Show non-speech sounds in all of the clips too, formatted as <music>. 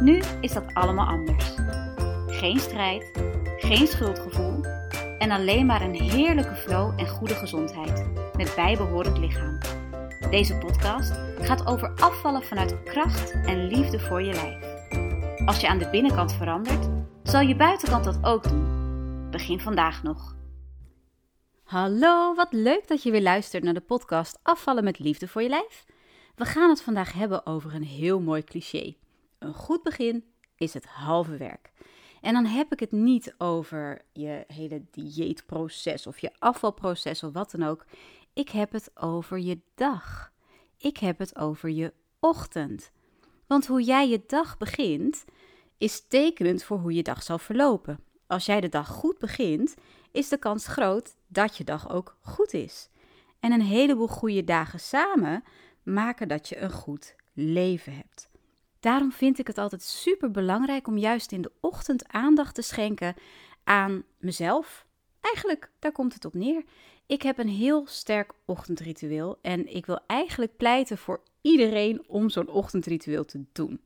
Nu is dat allemaal anders. Geen strijd, geen schuldgevoel en alleen maar een heerlijke flow en goede gezondheid met bijbehorend lichaam. Deze podcast gaat over afvallen vanuit kracht en liefde voor je lijf. Als je aan de binnenkant verandert, zal je buitenkant dat ook doen. Begin vandaag nog. Hallo, wat leuk dat je weer luistert naar de podcast Afvallen met liefde voor je lijf. We gaan het vandaag hebben over een heel mooi cliché. Een goed begin is het halve werk. En dan heb ik het niet over je hele dieetproces of je afvalproces of wat dan ook. Ik heb het over je dag. Ik heb het over je ochtend. Want hoe jij je dag begint, is tekenend voor hoe je dag zal verlopen. Als jij de dag goed begint, is de kans groot dat je dag ook goed is. En een heleboel goede dagen samen maken dat je een goed leven hebt. Daarom vind ik het altijd super belangrijk om juist in de ochtend aandacht te schenken aan mezelf. Eigenlijk, daar komt het op neer. Ik heb een heel sterk ochtendritueel en ik wil eigenlijk pleiten voor iedereen om zo'n ochtendritueel te doen.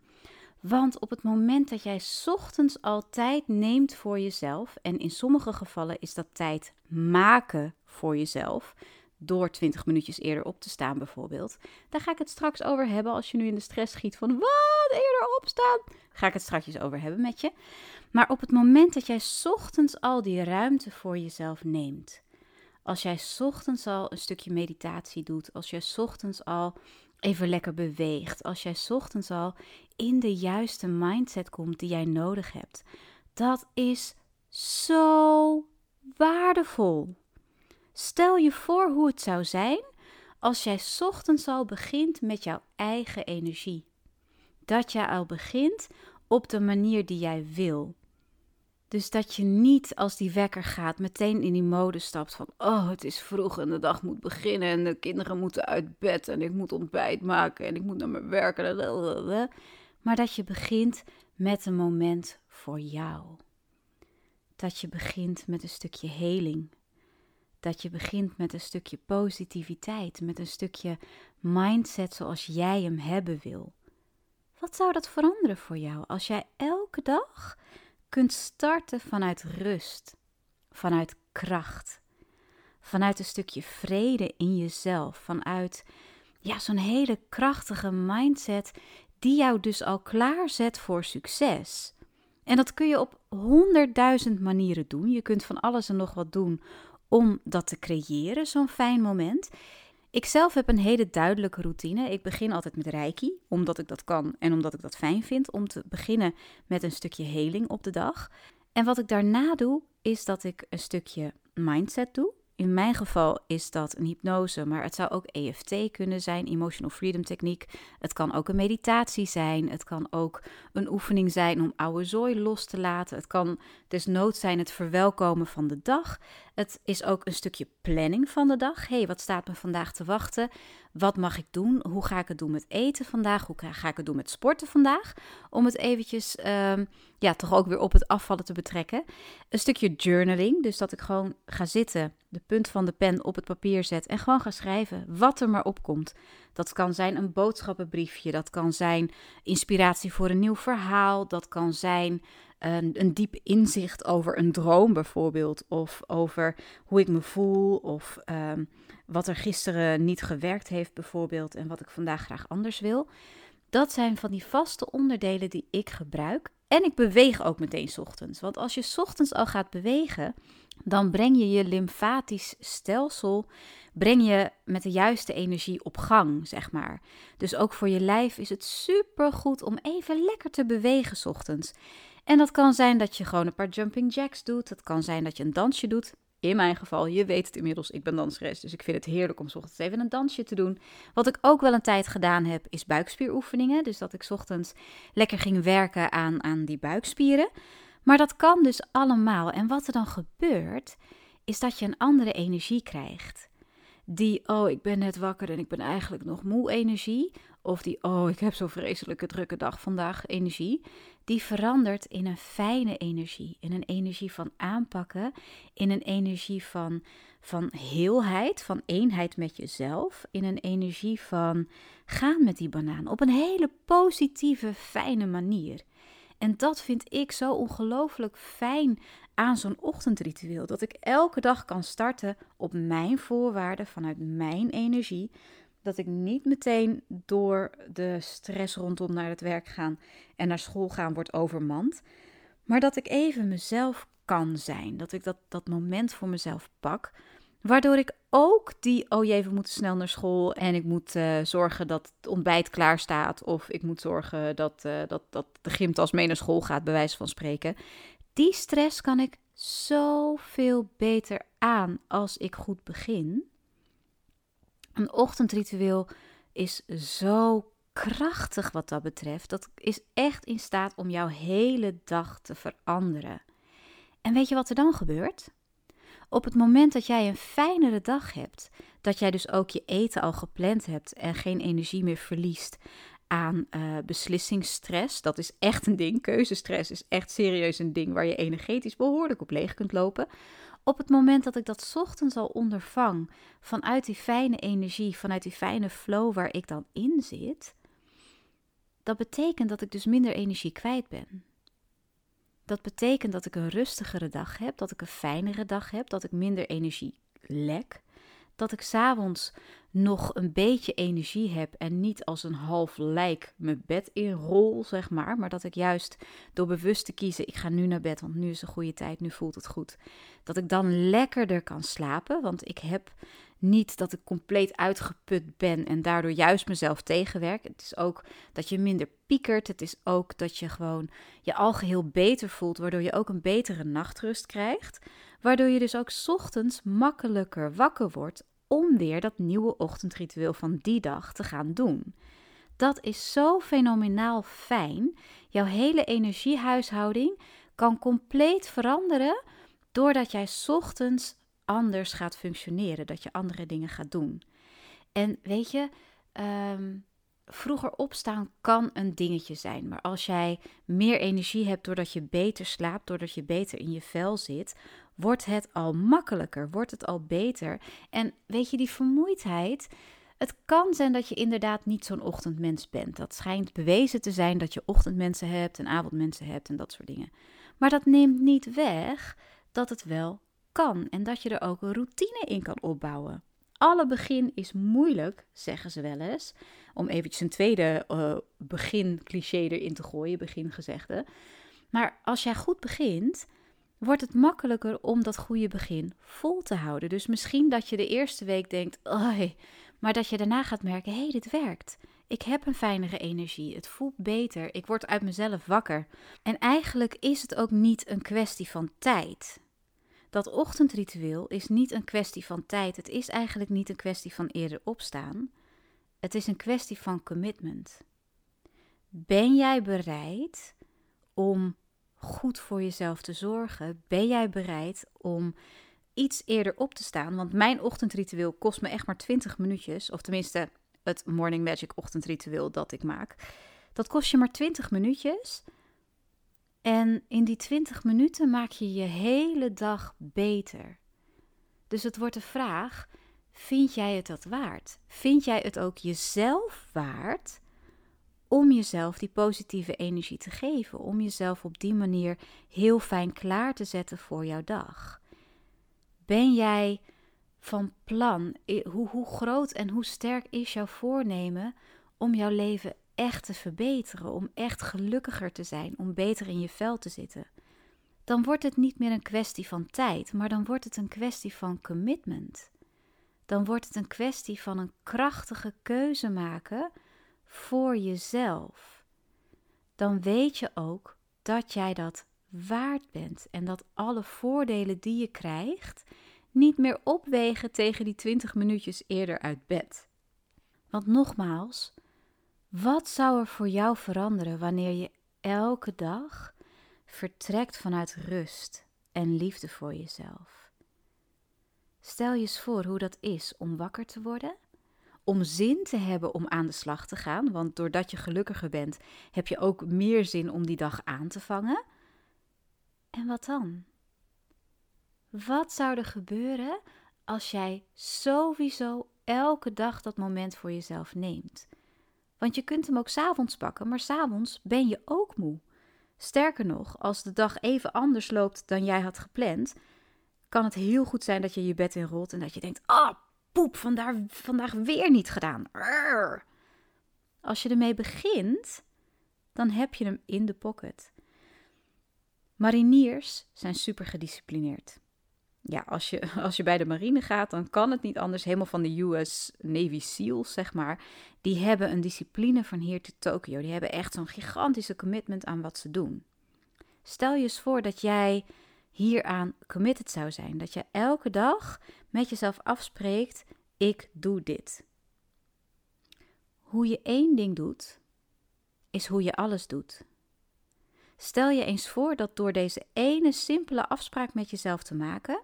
Want op het moment dat jij ochtends al tijd neemt voor jezelf, en in sommige gevallen is dat tijd maken voor jezelf, door 20 minuutjes eerder op te staan bijvoorbeeld. Daar ga ik het straks over hebben als je nu in de stress schiet van wat eerder opstaan. Ga ik het straks over hebben met je. Maar op het moment dat jij ochtends al die ruimte voor jezelf neemt. Als jij ochtends al een stukje meditatie doet, als jij ochtends al even lekker beweegt, als jij ochtends al in de juiste mindset komt die jij nodig hebt. Dat is zo waardevol. Stel je voor hoe het zou zijn als jij ochtends al begint met jouw eigen energie. Dat jij al begint op de manier die jij wil. Dus dat je niet als die wekker gaat meteen in die mode stapt van oh het is vroeg en de dag moet beginnen en de kinderen moeten uit bed en ik moet ontbijt maken en ik moet naar mijn werk. Maar dat je begint met een moment voor jou. Dat je begint met een stukje heling, dat je begint met een stukje positiviteit, met een stukje mindset zoals jij hem hebben wil. Wat zou dat veranderen voor jou als jij elke dag kunt starten vanuit rust, vanuit kracht, vanuit een stukje vrede in jezelf, vanuit ja, zo'n hele krachtige mindset die jou dus al klaarzet voor succes. En dat kun je op honderdduizend manieren doen. Je kunt van alles en nog wat doen om dat te creëren, zo'n fijn moment. Ik zelf heb een hele duidelijke routine. Ik begin altijd met reiki, omdat ik dat kan en omdat ik dat fijn vind om te beginnen met een stukje heling op de dag. En wat ik daarna doe, is dat ik een stukje mindset doe. In mijn geval is dat een hypnose, maar het zou ook EFT kunnen zijn, Emotional Freedom Techniek. Het kan ook een meditatie zijn. Het kan ook een oefening zijn om oude zooi los te laten. Het kan desnoods zijn het verwelkomen van de dag. Het is ook een stukje planning van de dag. hey, wat staat me vandaag te wachten? Wat mag ik doen? Hoe ga ik het doen met eten vandaag? Hoe ga ik het doen met sporten vandaag? Om het eventjes, ehm, ja, toch ook weer op het afvallen te betrekken. Een stukje journaling, dus dat ik gewoon ga zitten, de punt van de pen op het papier zet en gewoon ga schrijven wat er maar opkomt. Dat kan zijn een boodschappenbriefje, dat kan zijn inspiratie voor een nieuw verhaal, dat kan zijn een, een diep inzicht over een droom bijvoorbeeld, of over hoe ik me voel, of ehm, wat er gisteren niet gewerkt heeft bijvoorbeeld en wat ik vandaag graag anders wil. Dat zijn van die vaste onderdelen die ik gebruik. En ik beweeg ook meteen ochtends. Want als je ochtends al gaat bewegen, dan breng je je lymfatisch stelsel breng je met de juiste energie op gang, zeg maar. Dus ook voor je lijf is het super goed om even lekker te bewegen ochtends. En dat kan zijn dat je gewoon een paar jumping jacks doet. Dat kan zijn dat je een dansje doet. In mijn geval, je weet het inmiddels, ik ben danseres, dus ik vind het heerlijk om ochtends even een dansje te doen. Wat ik ook wel een tijd gedaan heb, is buikspieroefeningen. Dus dat ik ochtends lekker ging werken aan, aan die buikspieren. Maar dat kan dus allemaal. En wat er dan gebeurt, is dat je een andere energie krijgt. Die, oh, ik ben net wakker en ik ben eigenlijk nog moe energie. Of die, oh, ik heb zo'n vreselijke drukke dag vandaag energie. Die verandert in een fijne energie. In een energie van aanpakken. In een energie van, van heelheid, van eenheid met jezelf. In een energie van gaan met die banaan. Op een hele positieve, fijne manier. En dat vind ik zo ongelooflijk fijn aan zo'n ochtendritueel. Dat ik elke dag kan starten op mijn voorwaarden, vanuit mijn energie. Dat ik niet meteen door de stress rondom naar het werk gaan en naar school gaan wordt overmand. Maar dat ik even mezelf kan zijn. Dat ik dat, dat moment voor mezelf pak. Waardoor ik ook die, oh jee, we moeten snel naar school en ik moet uh, zorgen dat het ontbijt klaar staat. Of ik moet zorgen dat, uh, dat, dat de gymtas mee naar school gaat, bij wijze van spreken. Die stress kan ik zoveel beter aan als ik goed begin. Een ochtendritueel is zo krachtig wat dat betreft. Dat is echt in staat om jouw hele dag te veranderen. En weet je wat er dan gebeurt? Op het moment dat jij een fijnere dag hebt, dat jij dus ook je eten al gepland hebt en geen energie meer verliest aan uh, beslissingsstress. Dat is echt een ding. Keuzestress is echt serieus een ding waar je energetisch behoorlijk op leeg kunt lopen. Op het moment dat ik dat ochtends al ondervang vanuit die fijne energie, vanuit die fijne flow waar ik dan in zit, dat betekent dat ik dus minder energie kwijt ben. Dat betekent dat ik een rustigere dag heb, dat ik een fijnere dag heb, dat ik minder energie lek. Dat ik s'avonds nog een beetje energie heb en niet als een half lijk mijn bed inrol, zeg maar. Maar dat ik juist door bewust te kiezen, ik ga nu naar bed, want nu is een goede tijd, nu voelt het goed. Dat ik dan lekkerder kan slapen, want ik heb niet dat ik compleet uitgeput ben en daardoor juist mezelf tegenwerk. Het is ook dat je minder piekert. Het is ook dat je gewoon je algeheel beter voelt, waardoor je ook een betere nachtrust krijgt. Waardoor je dus ook ochtends makkelijker wakker wordt om weer dat nieuwe ochtendritueel van die dag te gaan doen. Dat is zo fenomenaal fijn. Jouw hele energiehuishouding kan compleet veranderen doordat jij ochtends anders gaat functioneren, dat je andere dingen gaat doen. En weet je, um, vroeger opstaan kan een dingetje zijn, maar als jij meer energie hebt doordat je beter slaapt, doordat je beter in je vel zit, wordt het al makkelijker, wordt het al beter. En weet je, die vermoeidheid. Het kan zijn dat je inderdaad niet zo'n ochtendmens bent. Dat schijnt bewezen te zijn dat je ochtendmensen hebt en avondmensen hebt en dat soort dingen. Maar dat neemt niet weg dat het wel kan en dat je er ook een routine in kan opbouwen. Alle begin is moeilijk, zeggen ze wel eens. Om eventjes een tweede uh, begin-cliché erin te gooien, begingezegde. Maar als jij goed begint, wordt het makkelijker om dat goede begin vol te houden. Dus misschien dat je de eerste week denkt, Oi, maar dat je daarna gaat merken, hé, hey, dit werkt. Ik heb een fijnere energie, het voelt beter, ik word uit mezelf wakker. En eigenlijk is het ook niet een kwestie van tijd. Dat ochtendritueel is niet een kwestie van tijd. Het is eigenlijk niet een kwestie van eerder opstaan. Het is een kwestie van commitment. Ben jij bereid om goed voor jezelf te zorgen? Ben jij bereid om iets eerder op te staan? Want mijn ochtendritueel kost me echt maar 20 minuutjes. Of tenminste, het Morning Magic ochtendritueel dat ik maak. Dat kost je maar 20 minuutjes. En in die 20 minuten maak je je hele dag beter. Dus het wordt de vraag: vind jij het dat waard? Vind jij het ook jezelf waard om jezelf die positieve energie te geven? Om jezelf op die manier heel fijn klaar te zetten voor jouw dag? Ben jij van plan? Hoe, hoe groot en hoe sterk is jouw voornemen om jouw leven echt te verbeteren, om echt gelukkiger te zijn, om beter in je vel te zitten, dan wordt het niet meer een kwestie van tijd, maar dan wordt het een kwestie van commitment. Dan wordt het een kwestie van een krachtige keuze maken voor jezelf. Dan weet je ook dat jij dat waard bent en dat alle voordelen die je krijgt, niet meer opwegen tegen die 20 minuutjes eerder uit bed. Want nogmaals, wat zou er voor jou veranderen wanneer je elke dag vertrekt vanuit rust en liefde voor jezelf? Stel je eens voor hoe dat is om wakker te worden, om zin te hebben om aan de slag te gaan, want doordat je gelukkiger bent, heb je ook meer zin om die dag aan te vangen. En wat dan? Wat zou er gebeuren als jij sowieso elke dag dat moment voor jezelf neemt? Want je kunt hem ook s'avonds pakken, maar s'avonds ben je ook moe. Sterker nog, als de dag even anders loopt dan jij had gepland, kan het heel goed zijn dat je je bed inrolt en dat je denkt: ah, oh, poep, vandaag, vandaag weer niet gedaan. Als je ermee begint, dan heb je hem in de pocket. Mariniers zijn super gedisciplineerd ja, als je, <laughs> als je bij de marine gaat, dan kan het niet anders. Helemaal van de US Navy SEALs, zeg maar. Die hebben een discipline van hier tot Tokio. Die hebben echt zo'n gigantische commitment aan wat ze doen. Stel je eens voor dat jij hieraan committed zou zijn. Dat je elke dag met jezelf afspreekt: ik doe dit. Hoe je één ding doet, is hoe je alles doet. Stel je eens voor dat door deze ene simpele afspraak met jezelf te maken,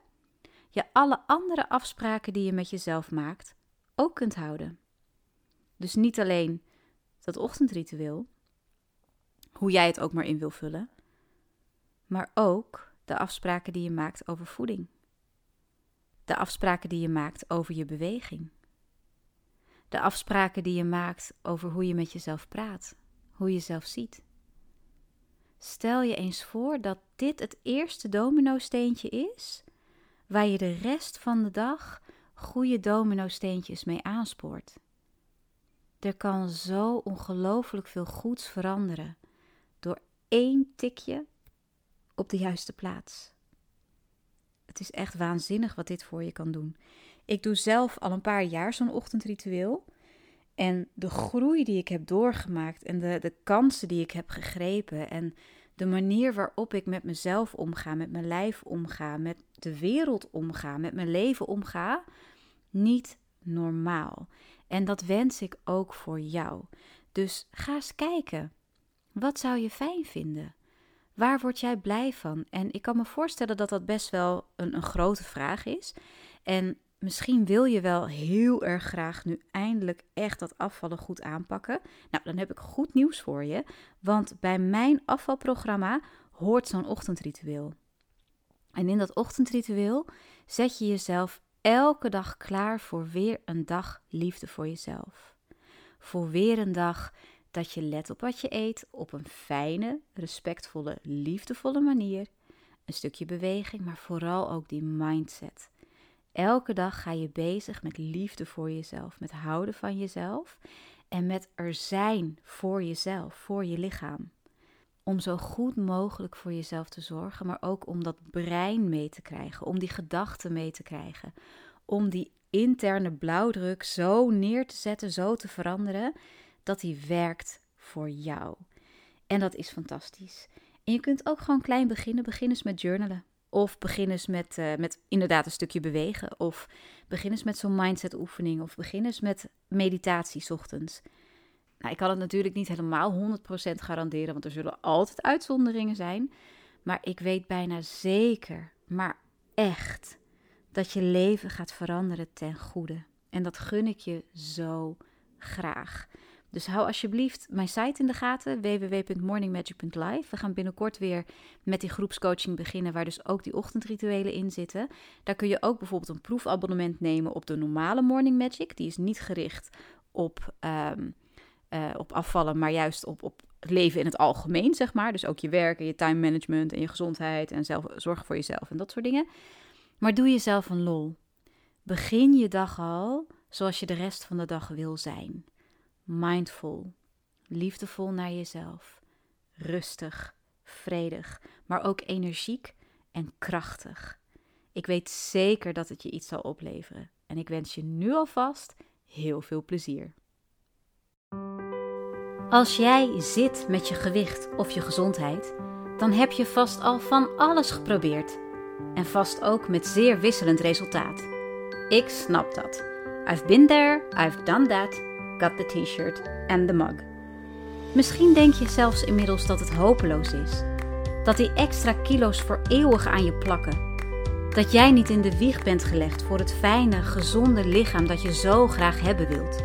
je alle andere afspraken die je met jezelf maakt ook kunt houden. Dus niet alleen dat ochtendritueel, hoe jij het ook maar in wil vullen, maar ook de afspraken die je maakt over voeding. De afspraken die je maakt over je beweging. De afspraken die je maakt over hoe je met jezelf praat, hoe je jezelf ziet. Stel je eens voor dat dit het eerste domino-steentje is waar je de rest van de dag goede domino-steentjes mee aanspoort. Er kan zo ongelooflijk veel goeds veranderen door één tikje op de juiste plaats. Het is echt waanzinnig wat dit voor je kan doen. Ik doe zelf al een paar jaar zo'n ochtendritueel. En de groei die ik heb doorgemaakt en de, de kansen die ik heb gegrepen en de manier waarop ik met mezelf omga, met mijn lijf omga, met de wereld omga, met mijn leven omga, niet normaal. En dat wens ik ook voor jou. Dus ga eens kijken. Wat zou je fijn vinden? Waar word jij blij van? En ik kan me voorstellen dat dat best wel een, een grote vraag is. En misschien wil je wel heel erg graag nu eindelijk echt dat afvallen goed aanpakken. Nou, dan heb ik goed nieuws voor je. Want bij mijn afvalprogramma hoort zo'n ochtendritueel. En in dat ochtendritueel zet je jezelf elke dag klaar voor weer een dag liefde voor jezelf. Voor weer een dag dat je let op wat je eet op een fijne, respectvolle, liefdevolle manier. Een stukje beweging, maar vooral ook die mindset. Elke dag ga je bezig met liefde voor jezelf, met houden van jezelf en met er zijn voor jezelf, voor je lichaam. Om zo goed mogelijk voor jezelf te zorgen, maar ook om dat brein mee te krijgen, om die gedachten mee te krijgen, om die interne blauwdruk zo neer te zetten, zo te veranderen, dat die werkt voor jou. En dat is fantastisch. En je kunt ook gewoon klein beginnen. Begin eens met journalen. Of begin eens met, uh, met inderdaad een stukje bewegen. Of begin eens met zo'n mindset oefening. Of begin eens met meditatie ochtends. Nou, ik kan het natuurlijk niet helemaal 100% garanderen, want er zullen altijd uitzonderingen zijn. Maar ik weet bijna zeker, maar echt, dat je leven gaat veranderen ten goede. En dat gun ik je zo graag. Dus hou alsjeblieft mijn site in de gaten, www.morningmagic.live. We gaan binnenkort weer met die groepscoaching beginnen, waar dus ook die ochtendrituelen in zitten. Daar kun je ook bijvoorbeeld een proefabonnement nemen op de normale Morning Magic. Die is niet gericht op, ehm, eh, op afvallen, maar juist op, op leven in het algemeen, zeg maar. Dus ook je werk en je time management en je gezondheid en zelf, zorgen voor jezelf en dat soort dingen. Maar doe jezelf een lol. Begin je dag al zoals je de rest van de dag wil zijn mindful, liefdevol naar jezelf, rustig, vredig, maar ook energiek en krachtig. Ik weet zeker dat het je iets zal opleveren en ik wens je nu alvast heel veel plezier. Als jij zit met je gewicht of je gezondheid, dan heb je vast al van alles geprobeerd. En vast ook met zeer wisselend resultaat. Ik snap dat. I've been there, I've done that, got the t-shirt and the mug. Misschien denk je zelfs inmiddels dat het hopeloos is. Dat die extra kilo's voor eeuwig aan je plakken. Dat jij niet in de wieg bent gelegd voor het fijne, gezonde lichaam dat je zo graag hebben wilt.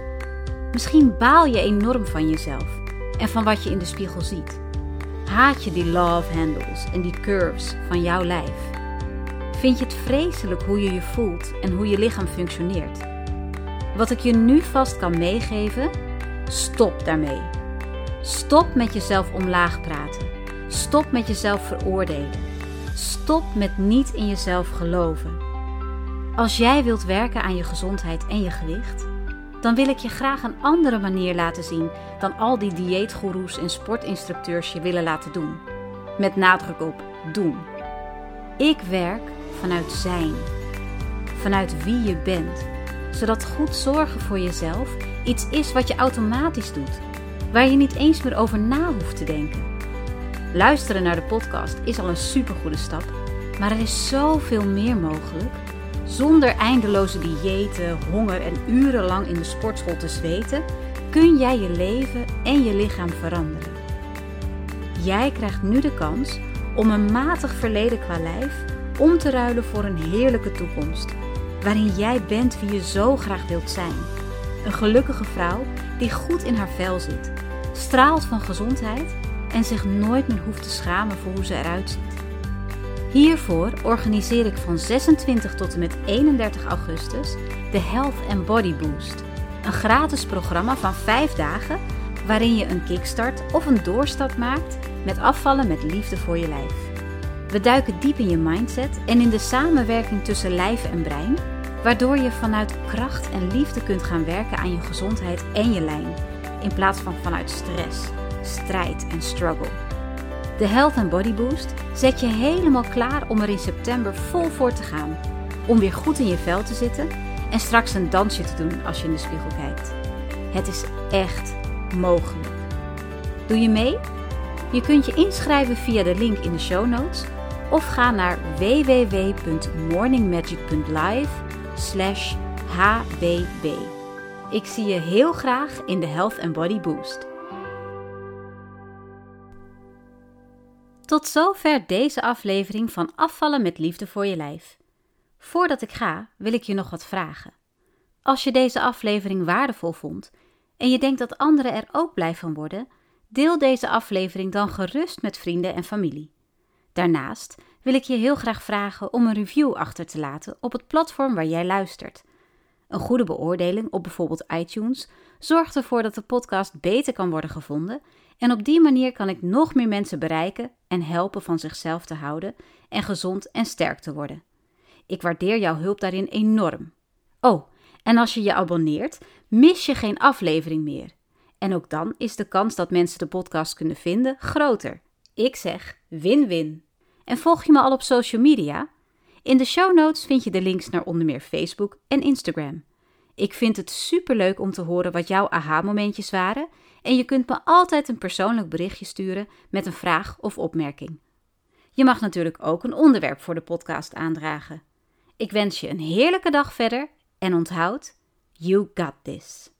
Misschien baal je enorm van jezelf en van wat je in de spiegel ziet. Haat je die love handles en die curves van jouw lijf? Vind je het vreselijk hoe je je voelt en hoe je lichaam functioneert? Wat ik je nu vast kan meegeven, stop daarmee. Stop met jezelf omlaag praten. Stop met jezelf veroordelen. Stop met niet in jezelf geloven. Als jij wilt werken aan je gezondheid en je gewicht, dan wil ik je graag een andere manier laten zien dan al die dieetgoeroes en sportinstructeurs je willen laten doen. Met nadruk op doen. Ik werk vanuit zijn, vanuit wie je bent, zodat goed zorgen voor jezelf iets is wat je automatisch doet, waar je niet eens meer over na hoeft te denken. Luisteren naar de podcast is al een supergoede stap, maar er is zoveel meer mogelijk. Zonder eindeloze diëten, honger en urenlang in de sportschool te zweten, kun jij je leven en je lichaam veranderen. Jij krijgt nu de kans om een matig verleden qua lijf om te ruilen voor een heerlijke toekomst, waarin jij bent wie je zo graag wilt zijn. Een gelukkige vrouw die goed in haar vel zit, straalt van gezondheid en zich nooit meer hoeft te schamen voor hoe ze eruit ziet. Hiervoor organiseer ik van 26 tot en met 31 augustus de Health and Body Boost. Een gratis programma van 5 dagen waarin je een kickstart of een doorstart maakt met afvallen met liefde voor je lijf. We duiken diep in je mindset en in de samenwerking tussen lijf en brein, waardoor je vanuit kracht en liefde kunt gaan werken aan je gezondheid en je lijn, in plaats van vanuit stress, strijd en struggle. De Health and Body Boost zet je helemaal klaar om er in september vol voor te gaan. Om weer goed in je vel te zitten en straks een dansje te doen als je in de spiegel kijkt. Het is echt mogelijk. Doe je mee? Je kunt je inschrijven via de link in de show notes of ga naar www.morningmagic.live hbb. Ik zie je heel graag in de Health and Body Boost. Tot zover deze aflevering van Afvallen met Liefde voor je Lijf. Voordat ik ga, wil ik je nog wat vragen. Als je deze aflevering waardevol vond en je denkt dat anderen er ook blij van worden, deel deze aflevering dan gerust met vrienden en familie. Daarnaast wil ik je heel graag vragen om een review achter te laten op het platform waar jij luistert. Een goede beoordeling op bijvoorbeeld iTunes zorgt ervoor dat de podcast beter kan worden gevonden en op die manier kan ik nog meer mensen bereiken en helpen van zichzelf te houden en gezond en sterk te worden. Ik waardeer jouw hulp daarin enorm. Oh, en als je je abonneert, mis je geen aflevering meer. En ook dan is de kans dat mensen de podcast kunnen vinden groter. Ik zeg win-win. En volg je me al op social media? In de show notes vind je de links naar onder meer Facebook en Instagram. Ik vind het superleuk om te horen wat jouw aha-momentjes waren en je kunt me altijd een persoonlijk berichtje sturen met een vraag of opmerking. Je mag natuurlijk ook een onderwerp voor de podcast aandragen. Ik wens je een heerlijke dag verder en onthoud, you got this.